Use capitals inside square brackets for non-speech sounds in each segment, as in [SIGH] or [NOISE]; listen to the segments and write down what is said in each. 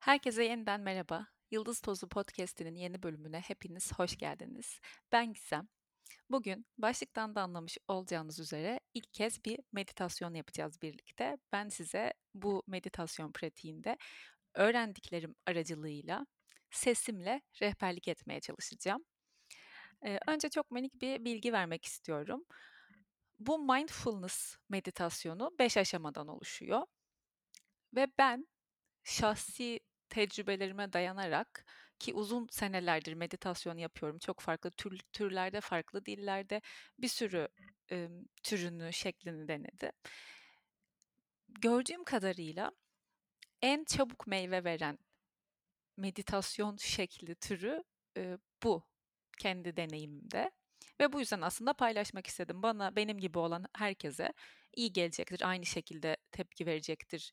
Herkese yeniden merhaba. Yıldız Tozu Podcast'inin yeni bölümüne hepiniz hoş geldiniz. Ben Gizem. Bugün başlıktan da anlamış olacağınız üzere ilk kez bir meditasyon yapacağız birlikte. Ben size bu meditasyon pratiğinde öğrendiklerim aracılığıyla sesimle rehberlik etmeye çalışacağım. Ee, önce çok minik bir bilgi vermek istiyorum. Bu mindfulness meditasyonu 5 aşamadan oluşuyor. Ve ben şahsi tecrübelerime dayanarak ki uzun senelerdir meditasyon yapıyorum. Çok farklı tür, türlerde, farklı dillerde bir sürü e, türünü, şeklini denedi. Gördüğüm kadarıyla en çabuk meyve veren meditasyon şekli türü e, bu kendi deneyimimde. Ve bu yüzden aslında paylaşmak istedim. Bana benim gibi olan herkese iyi gelecektir, aynı şekilde tepki verecektir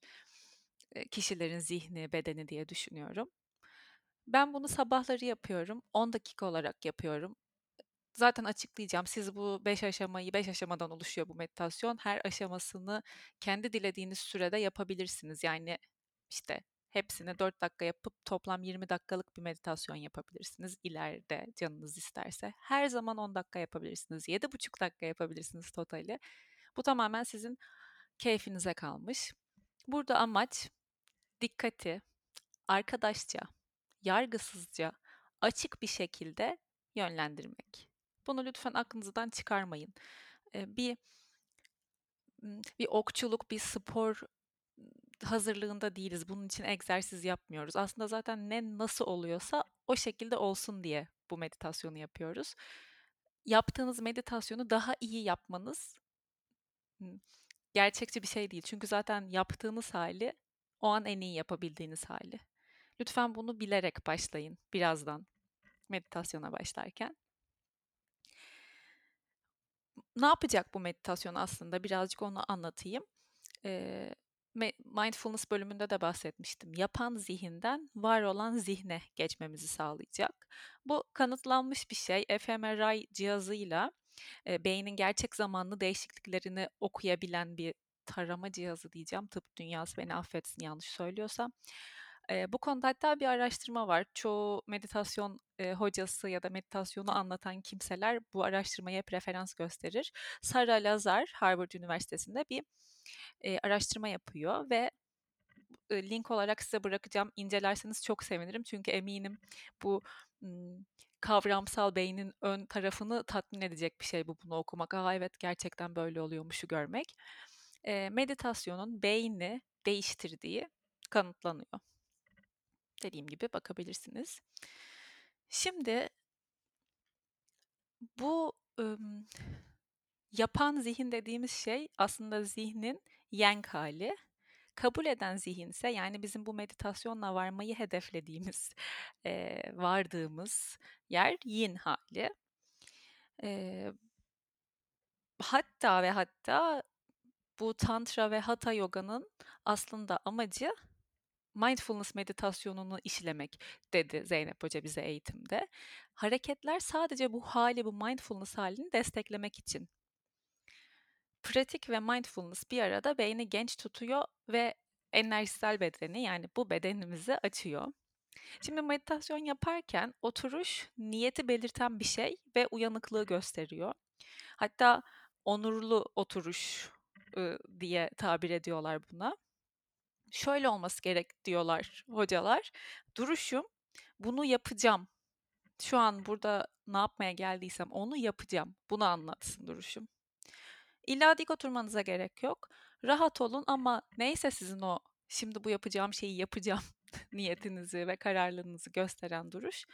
kişilerin zihni, bedeni diye düşünüyorum. Ben bunu sabahları yapıyorum. 10 dakika olarak yapıyorum. Zaten açıklayacağım. Siz bu 5 aşamayı, 5 aşamadan oluşuyor bu meditasyon. Her aşamasını kendi dilediğiniz sürede yapabilirsiniz. Yani işte hepsini 4 dakika yapıp toplam 20 dakikalık bir meditasyon yapabilirsiniz ileride canınız isterse. Her zaman 10 dakika yapabilirsiniz. 7,5 dakika yapabilirsiniz totali. Bu tamamen sizin keyfinize kalmış. Burada amaç dikkati arkadaşça, yargısızca, açık bir şekilde yönlendirmek. Bunu lütfen aklınızdan çıkarmayın. Bir bir okçuluk, bir spor hazırlığında değiliz. Bunun için egzersiz yapmıyoruz. Aslında zaten ne nasıl oluyorsa o şekilde olsun diye bu meditasyonu yapıyoruz. Yaptığınız meditasyonu daha iyi yapmanız gerçekçi bir şey değil. Çünkü zaten yaptığınız hali o an en iyi yapabildiğiniz hali. Lütfen bunu bilerek başlayın birazdan meditasyona başlarken. Ne yapacak bu meditasyon aslında? Birazcık onu anlatayım. Mindfulness bölümünde de bahsetmiştim. Yapan zihinden var olan zihne geçmemizi sağlayacak. Bu kanıtlanmış bir şey. fMRI cihazıyla e, beynin gerçek zamanlı değişikliklerini okuyabilen bir tarama cihazı diyeceğim. Tıp dünyası beni affetsin yanlış söylüyorsam. E, bu konuda hatta bir araştırma var. Çoğu meditasyon e, hocası ya da meditasyonu anlatan kimseler bu araştırmaya preferans gösterir. Sarah Lazar Harvard Üniversitesi'nde bir e, araştırma yapıyor ve e, link olarak size bırakacağım. İncelerseniz çok sevinirim. Çünkü eminim bu kavramsal beynin ön tarafını tatmin edecek bir şey bu bunu okumak. Aa evet gerçekten böyle oluyormuşu görmek e, meditasyonun beyni değiştirdiği kanıtlanıyor. Dediğim gibi bakabilirsiniz. Şimdi bu ım, yapan zihin dediğimiz şey aslında zihnin yang hali. Kabul eden zihinse yani bizim bu meditasyonla varmayı hedeflediğimiz, [LAUGHS] e, vardığımız yer yin hali. E, hatta ve hatta bu tantra ve hatha yoga'nın aslında amacı mindfulness meditasyonunu işlemek dedi Zeynep Hoca bize eğitimde. Hareketler sadece bu hali, bu mindfulness halini desteklemek için. Pratik ve mindfulness bir arada beyni genç tutuyor ve enerjisel bedeni yani bu bedenimizi açıyor. Şimdi meditasyon yaparken oturuş niyeti belirten bir şey ve uyanıklığı gösteriyor. Hatta onurlu oturuş diye tabir ediyorlar buna. Şöyle olması gerek diyorlar hocalar. Duruşum bunu yapacağım. Şu an burada ne yapmaya geldiysem onu yapacağım. Bunu anlatsın duruşum. İlla dik oturmanıza gerek yok. Rahat olun ama neyse sizin o şimdi bu yapacağım şeyi yapacağım [LAUGHS] niyetinizi ve kararlılığınızı gösteren duruş.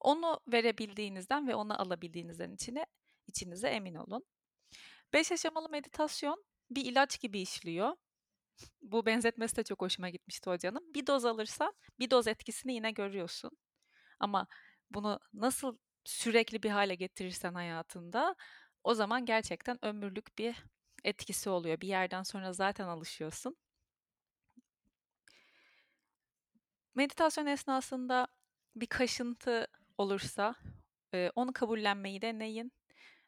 Onu verebildiğinizden ve onu alabildiğinizden içine içinize emin olun. Beş aşamalı meditasyon bir ilaç gibi işliyor. Bu benzetmesi de çok hoşuma gitmişti hocanın. Bir doz alırsan bir doz etkisini yine görüyorsun. Ama bunu nasıl sürekli bir hale getirirsen hayatında o zaman gerçekten ömürlük bir etkisi oluyor. Bir yerden sonra zaten alışıyorsun. Meditasyon esnasında bir kaşıntı olursa onu kabullenmeyi deneyin.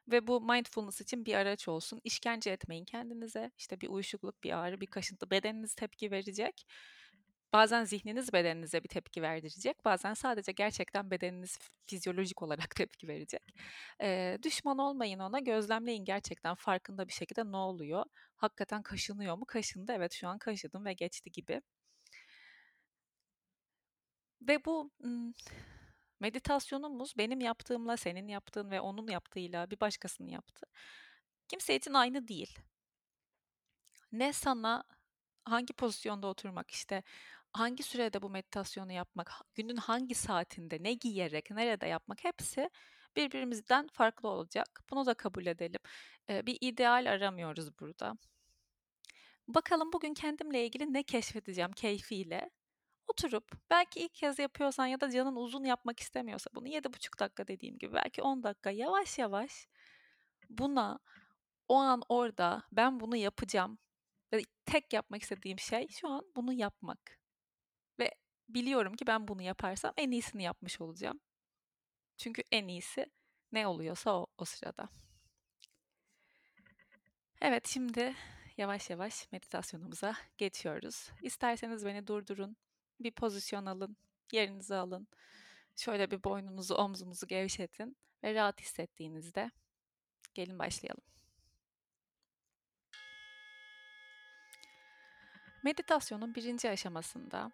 Ve bu mindfulness için bir araç olsun. İşkence etmeyin kendinize. İşte bir uyuşukluk, bir ağrı, bir kaşıntı bedeniniz tepki verecek. Bazen zihniniz bedeninize bir tepki verdirecek, bazen sadece gerçekten bedeniniz fizyolojik olarak [LAUGHS] tepki verecek. Eee, düşman olmayın ona, gözlemleyin gerçekten farkında bir şekilde ne oluyor? Hakikaten kaşınıyor mu? Kaşındı, evet şu an kaşıdım ve geçti gibi. Ve bu meditasyonumuz benim yaptığımla, senin yaptığın ve onun yaptığıyla, bir başkasının yaptığı kimse için aynı değil. Ne sana hangi pozisyonda oturmak, işte hangi sürede bu meditasyonu yapmak, günün hangi saatinde, ne giyerek, nerede yapmak hepsi birbirimizden farklı olacak. Bunu da kabul edelim. Bir ideal aramıyoruz burada. Bakalım bugün kendimle ilgili ne keşfedeceğim keyfiyle. Oturup belki ilk kez yapıyorsan ya da canın uzun yapmak istemiyorsa bunu 7,5 dakika dediğim gibi belki 10 dakika yavaş yavaş buna o an orada ben bunu yapacağım tek yapmak istediğim şey şu an bunu yapmak. Biliyorum ki ben bunu yaparsam en iyisini yapmış olacağım. Çünkü en iyisi ne oluyorsa o, o sırada. Evet şimdi yavaş yavaş meditasyonumuza geçiyoruz. İsterseniz beni durdurun, bir pozisyon alın, yerinizi alın. Şöyle bir boynunuzu, omzunuzu gevşetin ve rahat hissettiğinizde gelin başlayalım. Meditasyonun birinci aşamasında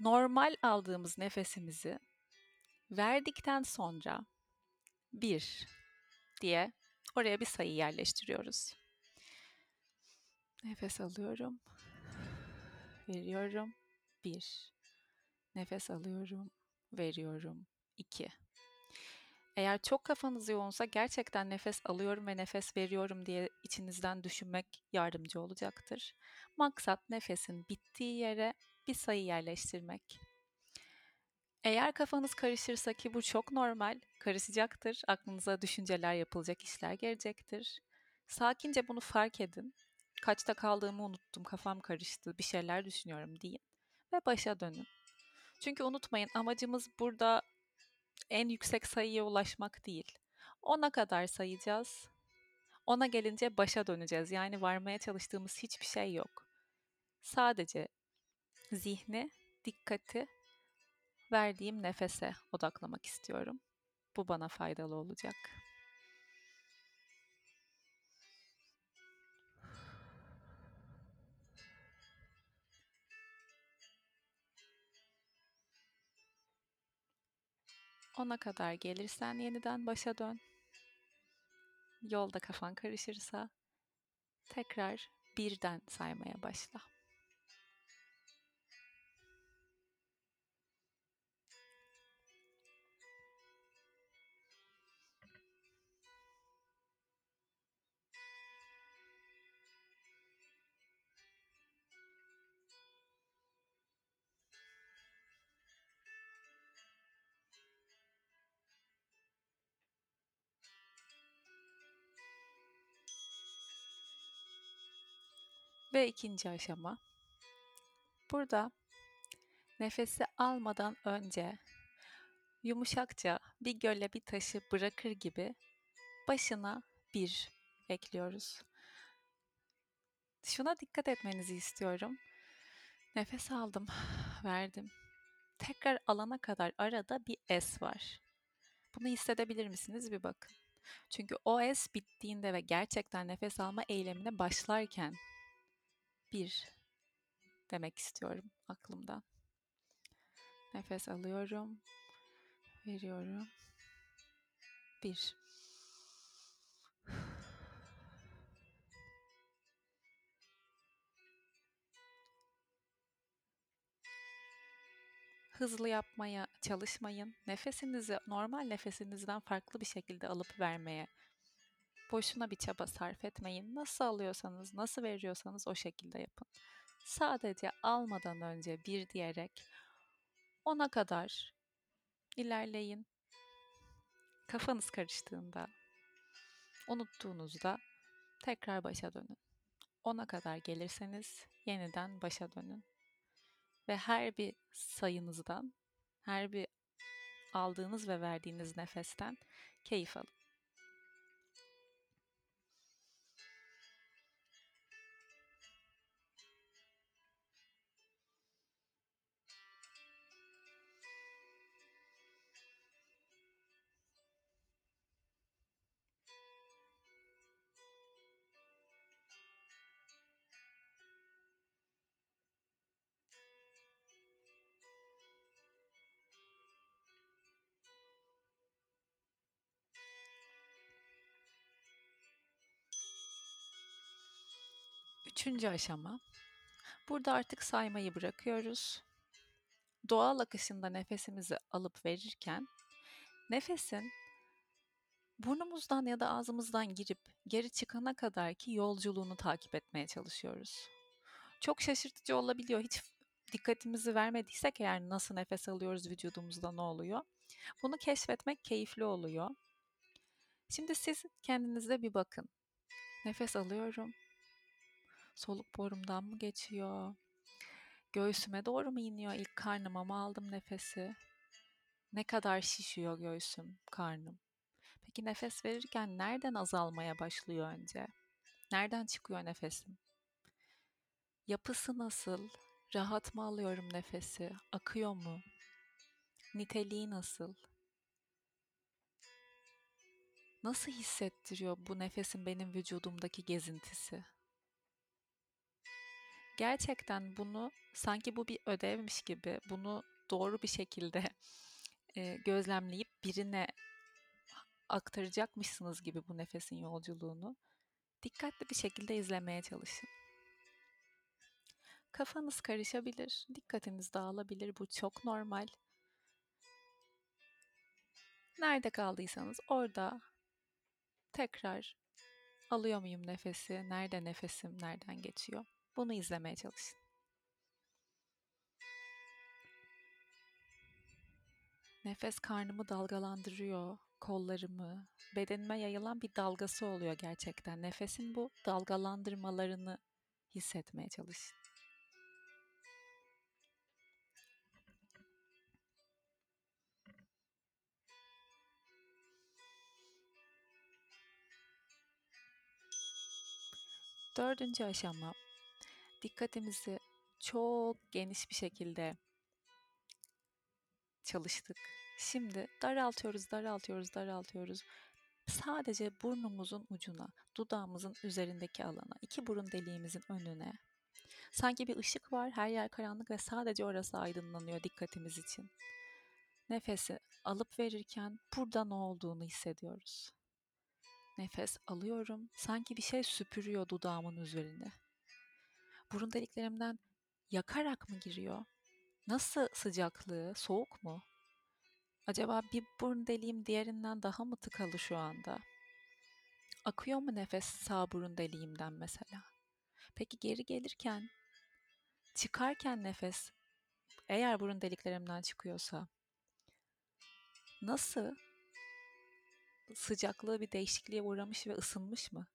normal aldığımız nefesimizi verdikten sonra bir diye oraya bir sayı yerleştiriyoruz. Nefes alıyorum, veriyorum, bir. Nefes alıyorum, veriyorum, iki. Eğer çok kafanız yoğunsa gerçekten nefes alıyorum ve nefes veriyorum diye içinizden düşünmek yardımcı olacaktır. Maksat nefesin bittiği yere bir sayı yerleştirmek. Eğer kafanız karışırsa ki bu çok normal, karışacaktır. Aklınıza düşünceler, yapılacak işler gelecektir. Sakince bunu fark edin. Kaçta kaldığımı unuttum, kafam karıştı, bir şeyler düşünüyorum deyin ve başa dönün. Çünkü unutmayın amacımız burada en yüksek sayıya ulaşmak değil. Ona kadar sayacağız. Ona gelince başa döneceğiz. Yani varmaya çalıştığımız hiçbir şey yok. Sadece zihni, dikkati verdiğim nefese odaklamak istiyorum. Bu bana faydalı olacak. Ona kadar gelirsen yeniden başa dön. Yolda kafan karışırsa tekrar birden saymaya başla. Ve ikinci aşama. Burada nefesi almadan önce yumuşakça bir göle bir taşı bırakır gibi başına bir ekliyoruz. Şuna dikkat etmenizi istiyorum. Nefes aldım, verdim. Tekrar alana kadar arada bir S var. Bunu hissedebilir misiniz? Bir bakın. Çünkü o S bittiğinde ve gerçekten nefes alma eylemine başlarken bir demek istiyorum aklımda. Nefes alıyorum, veriyorum. Bir. Hızlı yapmaya çalışmayın. Nefesinizi normal nefesinizden farklı bir şekilde alıp vermeye Boşuna bir çaba sarf etmeyin. Nasıl alıyorsanız, nasıl veriyorsanız o şekilde yapın. Sadece almadan önce bir diyerek ona kadar ilerleyin. Kafanız karıştığında, unuttuğunuzda tekrar başa dönün. Ona kadar gelirseniz yeniden başa dönün. Ve her bir sayınızdan, her bir aldığınız ve verdiğiniz nefesten keyif alın. Üçüncü aşama. Burada artık saymayı bırakıyoruz. Doğal akışında nefesimizi alıp verirken nefesin burnumuzdan ya da ağzımızdan girip geri çıkana kadar ki yolculuğunu takip etmeye çalışıyoruz. Çok şaşırtıcı olabiliyor. Hiç dikkatimizi vermediysek eğer nasıl nefes alıyoruz vücudumuzda ne oluyor? Bunu keşfetmek keyifli oluyor. Şimdi siz kendinize bir bakın. Nefes alıyorum. Soluk borumdan mı geçiyor? Göğsüme doğru mu iniyor? İlk karnıma mı aldım nefesi? Ne kadar şişiyor göğsüm, karnım? Peki nefes verirken nereden azalmaya başlıyor önce? Nereden çıkıyor nefesim? Yapısı nasıl? Rahat mı alıyorum nefesi? Akıyor mu? Niteliği nasıl? Nasıl hissettiriyor bu nefesin benim vücudumdaki gezintisi? Gerçekten bunu sanki bu bir ödevmiş gibi bunu doğru bir şekilde e, gözlemleyip birine aktaracakmışsınız gibi bu nefesin yolculuğunu dikkatli bir şekilde izlemeye çalışın. Kafanız karışabilir, dikkatiniz dağılabilir. Bu çok normal. Nerede kaldıysanız orada tekrar alıyor muyum nefesi? Nerede nefesim? Nereden geçiyor? Bunu izlemeye çalışın. Nefes karnımı dalgalandırıyor, kollarımı, bedenime yayılan bir dalgası oluyor gerçekten. Nefesin bu dalgalandırmalarını hissetmeye çalışın. Dördüncü aşama dikkatimizi çok geniş bir şekilde çalıştık. Şimdi daraltıyoruz, daraltıyoruz, daraltıyoruz. Sadece burnumuzun ucuna, dudağımızın üzerindeki alana, iki burun deliğimizin önüne. Sanki bir ışık var, her yer karanlık ve sadece orası aydınlanıyor dikkatimiz için. Nefesi alıp verirken burada ne olduğunu hissediyoruz. Nefes alıyorum, sanki bir şey süpürüyor dudağımın üzerine. Burun deliklerimden yakarak mı giriyor? Nasıl sıcaklığı? Soğuk mu? Acaba bir burun deliğim diğerinden daha mı tıkalı şu anda? Akıyor mu nefes sağ burun deliğimden mesela? Peki geri gelirken, çıkarken nefes eğer burun deliklerimden çıkıyorsa nasıl? Sıcaklığı bir değişikliğe uğramış ve ısınmış mı?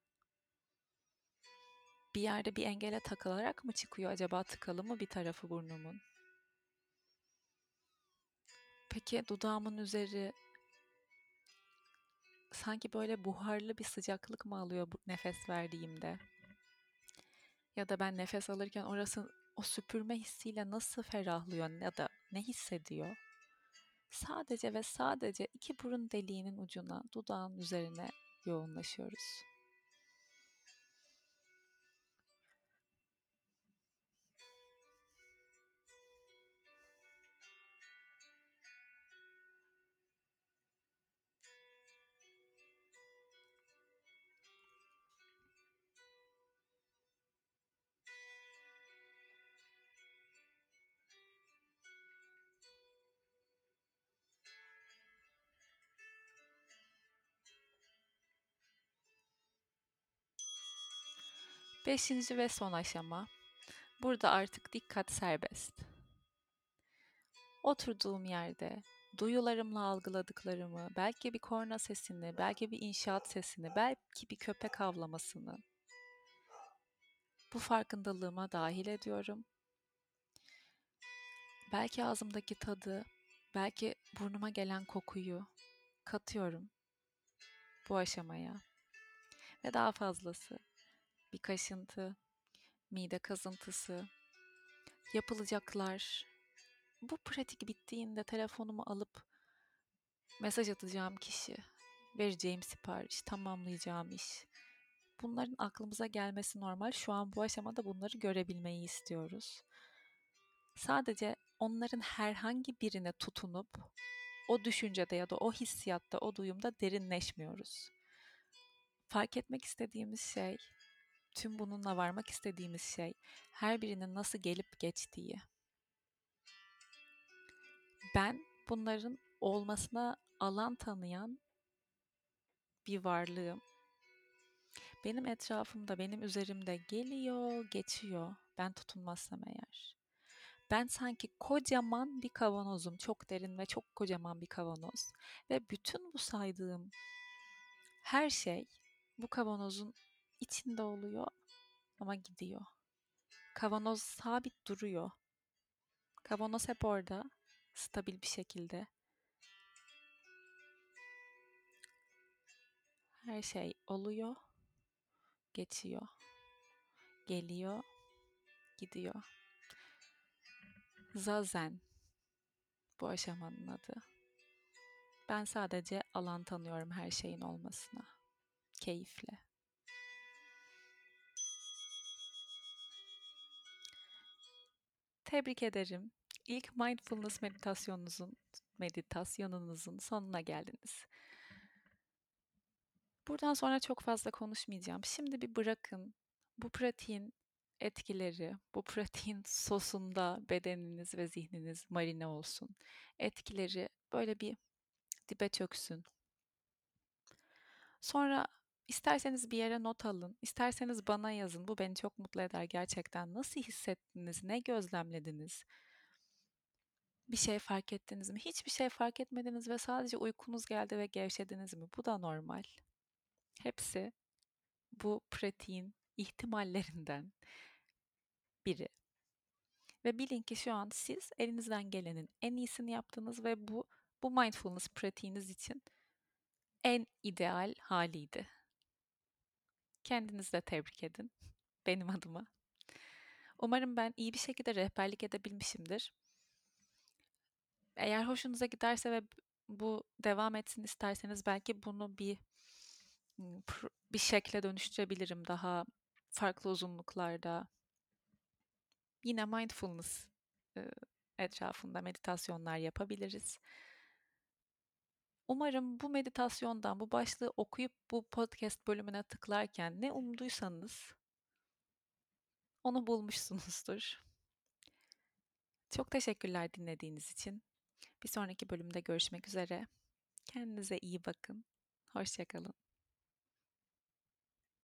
Bir yerde bir engele takılarak mı çıkıyor acaba tıkalı mı bir tarafı burnumun? Peki dudağımın üzeri sanki böyle buharlı bir sıcaklık mı alıyor bu nefes verdiğimde? Ya da ben nefes alırken orası o süpürme hissiyle nasıl ferahlıyor ya da ne hissediyor? Sadece ve sadece iki burun deliğinin ucuna, dudağın üzerine yoğunlaşıyoruz. Beşinci ve son aşama. Burada artık dikkat serbest. Oturduğum yerde duyularımla algıladıklarımı, belki bir korna sesini, belki bir inşaat sesini, belki bir köpek havlamasını bu farkındalığıma dahil ediyorum. Belki ağzımdaki tadı, belki burnuma gelen kokuyu katıyorum bu aşamaya ve daha fazlası bir kaşıntı, mide kazıntısı, yapılacaklar. Bu pratik bittiğinde telefonumu alıp mesaj atacağım kişi, vereceğim sipariş, tamamlayacağım iş. Bunların aklımıza gelmesi normal. Şu an bu aşamada bunları görebilmeyi istiyoruz. Sadece onların herhangi birine tutunup o düşüncede ya da o hissiyatta, o duyumda derinleşmiyoruz. Fark etmek istediğimiz şey tüm bununla varmak istediğimiz şey her birinin nasıl gelip geçtiği. Ben bunların olmasına alan tanıyan bir varlığım. Benim etrafımda, benim üzerimde geliyor, geçiyor. Ben tutunmazsam eğer. Ben sanki kocaman bir kavanozum. Çok derin ve çok kocaman bir kavanoz. Ve bütün bu saydığım her şey bu kavanozun içinde oluyor ama gidiyor. Kavanoz sabit duruyor. Kavanoz hep orada, stabil bir şekilde. Her şey oluyor, geçiyor, geliyor, gidiyor. Zazen bu aşamanın adı. Ben sadece alan tanıyorum her şeyin olmasına. Keyifle. Tebrik ederim. İlk mindfulness meditasyonunuzun meditasyonunuzun sonuna geldiniz. Buradan sonra çok fazla konuşmayacağım. Şimdi bir bırakın. Bu pratiğin etkileri, bu pratiğin sosunda bedeniniz ve zihniniz marine olsun. Etkileri böyle bir dibe çöksün. Sonra isterseniz bir yere not alın, isterseniz bana yazın. Bu beni çok mutlu eder gerçekten. Nasıl hissettiniz, ne gözlemlediniz? Bir şey fark ettiniz mi? Hiçbir şey fark etmediniz ve sadece uykunuz geldi ve gevşediniz mi? Bu da normal. Hepsi bu pratiğin ihtimallerinden biri. Ve bilin ki şu an siz elinizden gelenin en iyisini yaptınız ve bu bu mindfulness pratiğiniz için en ideal haliydi. Kendinizi de tebrik edin [LAUGHS] benim adıma. Umarım ben iyi bir şekilde rehberlik edebilmişimdir. Eğer hoşunuza giderse ve bu devam etsin isterseniz belki bunu bir bir şekle dönüştürebilirim daha farklı uzunluklarda. Yine mindfulness etrafında meditasyonlar yapabiliriz. Umarım bu meditasyondan, bu başlığı okuyup bu podcast bölümüne tıklarken ne umduysanız onu bulmuşsunuzdur. Çok teşekkürler dinlediğiniz için. Bir sonraki bölümde görüşmek üzere. Kendinize iyi bakın. Hoşçakalın.